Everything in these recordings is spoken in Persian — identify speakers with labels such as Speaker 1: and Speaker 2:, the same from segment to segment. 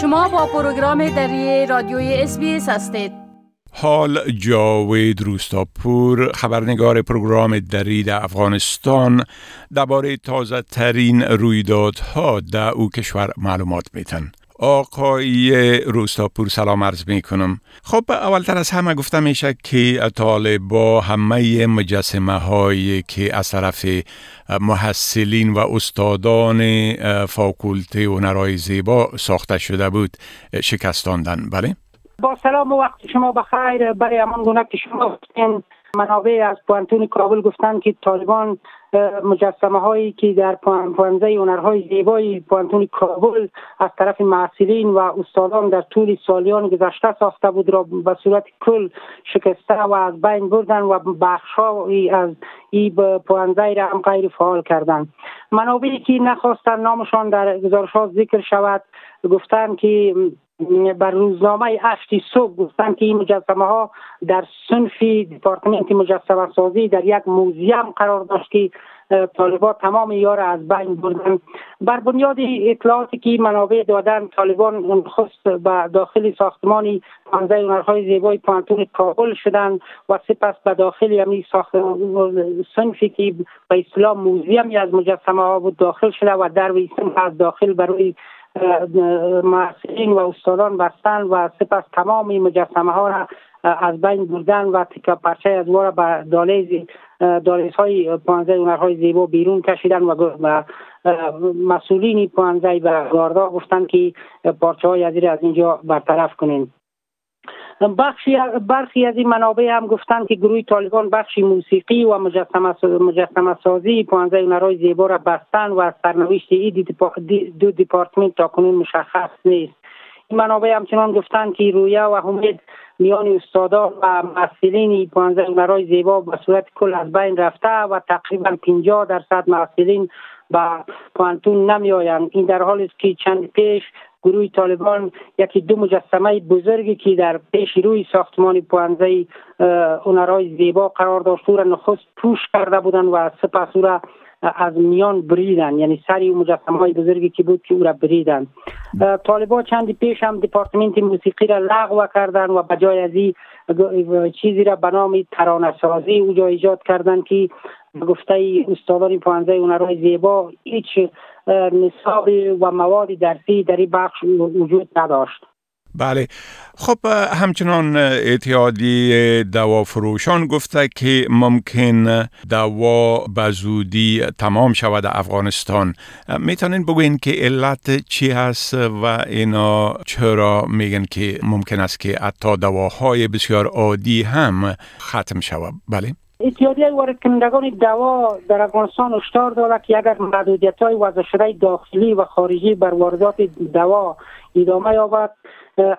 Speaker 1: شما با پروگرام دری رادیوی اس هستید.
Speaker 2: حال جاوید روستاپور خبرنگار پروگرام دری در افغانستان. درباره تازه ترین رویدادها در او کشور معلومات میتن آقای روستاپور سلام عرض می کنم خب اولتر از همه گفته میشه که طالبا همه مجسمه هایی که از طرف محصلین و استادان فاکولته هنرهای زیبا ساخته شده بود شکستاندن. بله؟
Speaker 3: با سلام و وقت شما بخیر. برای همان گونه که شما منابع از پوانتون کابل گفتن که طالبان مجسمه هایی که در پوانزه هنرهای زیبای پوانتون کابل از طرف معصلین و استادان در طول سالیان گذشته ساخته بود را به صورت کل شکسته و از بین بردن و بخشهایی از این پوانزه را هم غیر فعال کردند. منابعی که نخواستن نامشان در گزارش ها ذکر شود گفتن که بر روزنامه اشتی صبح گفتن که این مجسمه ها در صنف دیپارتمنت مجسمه سازی در یک موزیم قرار داشت که طالبان تمام یار از بین بردن. بر بنیاد اطلاعاتی که منابع دادن طالبان خست به داخل ساختمان پانزه هنرهای زیبای پانتون کابل شدن و سپس به داخل یعنی ساخت صنفی که به اسلام موزیمی از مجسمه ها بود داخل شده و در از داخل برای محصلین و استادان بستن و سپس تمام مجسمه ها را از بین بردن و تکا پرچه از را به دالیز دالیز های پانزه هنرهای زیبا بیرون کشیدن و مسئولین پانزه به گاردا گفتن که پارچه های از اینجا برطرف کنین. بخشی برخی از این منابع هم گفتند که گروه طالبان بخشی موسیقی و مجسمه سازی پانزه هنرهای زیبا را بستن و سرنوشت ای دو دیپارتمنت تا کنون مشخص نیست. این منابع همچنان گفتند که رویه و امید میان استادان و محصلین پانزه هنرهای زیبا به صورت کل از بین رفته و تقریبا 50 درصد محصلین به پانتون نمی آیند این در حالی است که چند پیش گروه طالبان یکی دو مجسمه بزرگی که در پیش روی ساختمان پوانزه هنرهای زیبا قرار داشت او را نخست پوش کرده بودن و سپس او را از میان بریدن یعنی سری مجسمه های بزرگی که بود که او را بریدن طالبان چندی پیش هم دپارتمنت موسیقی را لغو کردن و بجای از این چیزی را به نام ترانه سازی اوجا ایجاد کردن که گفته استادان پانزه هنرهای زیبا هیچ نصاب و مواد درسی در این بخش وجود نداشت.
Speaker 2: بله. خب همچنان اتحادی دوا فروشان گفته که ممکن دوا به زودی تمام شود افغانستان. می‌تونین بگوین که علت چی هست و اینا چرا میگن که ممکن است که حتی دواهای بسیار عادی هم ختم شود؟ بله.
Speaker 3: اتحادیه وارد کنندگان دوا در افغانستان هشدار داده که اگر محدودیت های وضع داخلی و خارجی بر واردات دوا ادامه یابد.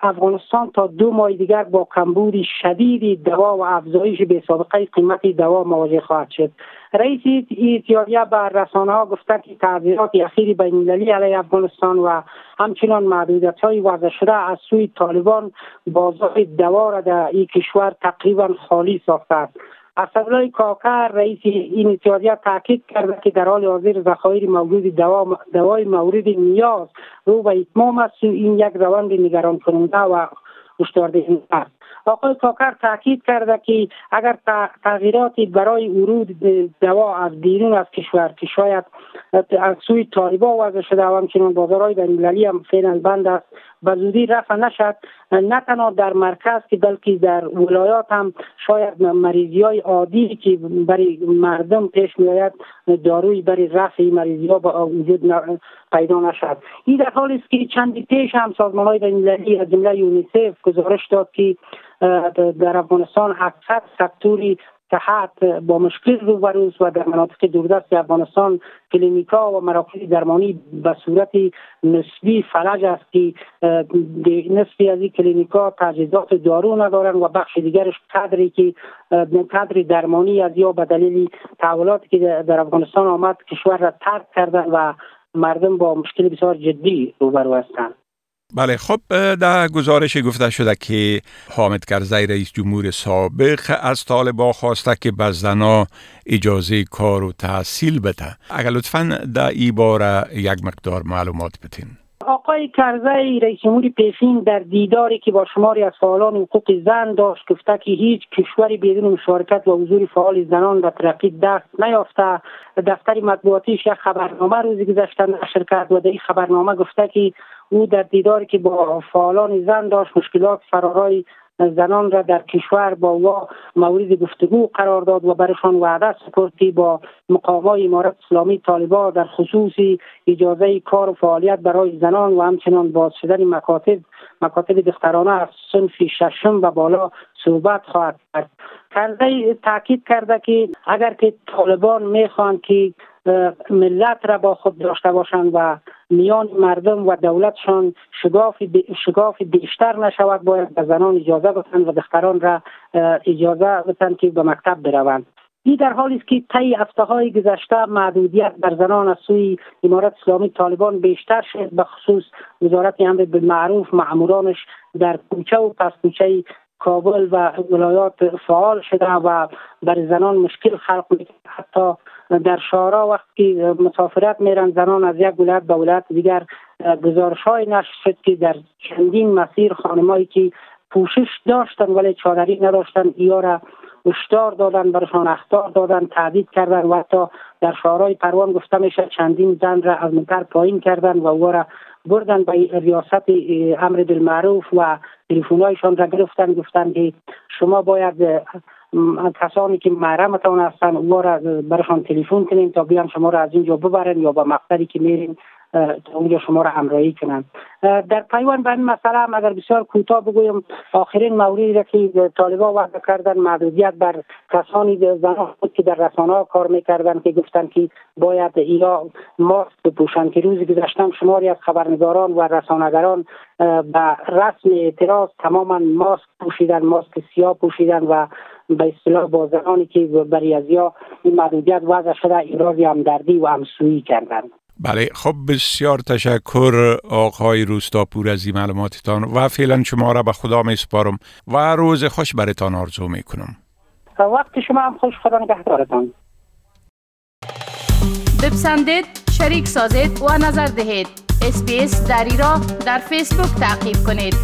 Speaker 3: افغانستان تا دو ماه دیگر با کمبود شدید دوا و افزایش به سابقه قیمت دوا مواجه خواهد شد. رئیس اتحادیه به رسانه ها گفته که تعذیرات اخیر بین المللی علیه افغانستان و همچنان محدودیت های وضع از سوی طالبان بازار دوا را در این کشور تقریبا خالی ساخته است. اسدالله کاکر رئیس این اتحادیه تاکید کرده که در حال حاضر ذخایر موجود دوا دوای مورد نیاز رو به اتمام است. این یک روند نگران کننده و هشداردهنده است. آقای کاکر تاکید کرده که اگر تغییراتی برای ورود دوا از بیرون از کشور که شاید از سوی طالبا وضع شده و همچنین بازارهای بینالمللی هم فعلا بند است به زودی رفع نشد. نه تنها در مرکز که بلکه در ولایات هم شاید مریضی های عادی که برای مردم پیش می آید داروی برای رفع مریضی ها با وجود پیدا نشد. این در حالی است که چندی پیش هم سازمان های بینالمللی از جمله یونیسف گزارش داد که در افغانستان اکثر سکتوری صحت با مشکل روبروست و در مناطق دوردست افغانستان کلینیکا و مراکز درمانی به صورت نسبی فلج است که نسبی از این کلینیکا تجهیزات دارو ندارن و بخش دیگرش قدری که قدر درمانی از یا به دلیل تحولاتی که در افغانستان آمد کشور را ترک کردن و مردم با مشکل بسیار جدی روبرو هستند.
Speaker 2: بله خب در گزارش گفته شده که حامد کرزی رئیس جمهور سابق از طالبا خواسته که به زنا اجازه کار و تحصیل بده. اگر لطفا در ای باره یک مقدار معلومات بتین
Speaker 3: آقای کرزی رئیس جمهور پیشین در دیداری که با شماری از فعالان حقوق زن داشت گفته که هیچ کشوری بدون مشارکت و حضور فعال زنان و ترقی دست نیافته. دفتر مطبوعاتیش یک خبرنامه روزی گذشته نشر کرد و در این خبرنامه گفته که او در دیداری که با فعالان زن داشت مشکلات فرارای زنان را در کشور با وا مورد گفتگو قرار داد و برشان وعده سپرد با مقامای امارت اسلامی طالبا در خصوص اجازه کار و فعالیت برای زنان و همچنان باز شدن مکاتب مکاتب دخترانه از صنف ششم و بالا صحبت خواهد کرد. کرده تاکید کرده که اگر که طالبان می‌خوان که ملت را با خود داشته باشند و میان مردم و دولتشان شگاف بیشتر نشود باید به زنان اجازه بدهند و دختران را اجازه بدهند که به مکتب بروند. این در حالی است که طی هفته های گذشته محدودیت بر زنان از سوی امارت اسلامی طالبان بیشتر شد به خصوص وزارت امر معروف معمورانش در کوچه و پس کوچه کابل و ولایات فعال شده و بر زنان مشکل خلق حتی در شارا وقتی مسافرت میرن زنان از یک ولایت به ولایت دیگر گزارش های نشر شد که در چندین مسیر خانمایی که پوشش داشتن ولی چادری نداشتن یا را هشدار دادن برشان اختار دادن تعدید کردن و حتی در شعرهای پروان گفته میشه چندین زن را از منکر پایین کردن و او را بردن به ریاست امر بالمعروف و تلفنهایشان را گرفتن گفتن که شما باید کسانی که محرمتان هستن او را برشان تلفن کنین تا بیان شما را از اینجا ببرن یا به مقصدی که میرین اونجا شما را همراهی کنند در پیوان به این مسئله هم اگر بسیار کوتاه بگویم آخرین موردی را که طالبا وضع کردن محدودیت بر کسانی زنان بود که در رسانه ها کار می‌کردن که گفتن که باید یا ماسک بپوشن که روزی گذشتم شماری از خبرنگاران و رسانگران به رسم اعتراض تماما ماسک پوشیدن ماسک سیاه پوشیدن و به اصطلاح با زنانی که از یا محدودیت وضع شده ایرازی همدردی و همسویی کردند
Speaker 2: بله خب بسیار تشکر آقای روستاپور از این معلوماتتان و فعلا شما را به خدا می سپارم و روز خوش برتان آرزو می کنم
Speaker 3: وقت شما هم خوش خدا نگهدارتان.
Speaker 1: بپسندید شریک سازید و نظر دهید. اسپیس دری را در فیسبوک تعقیب کنید.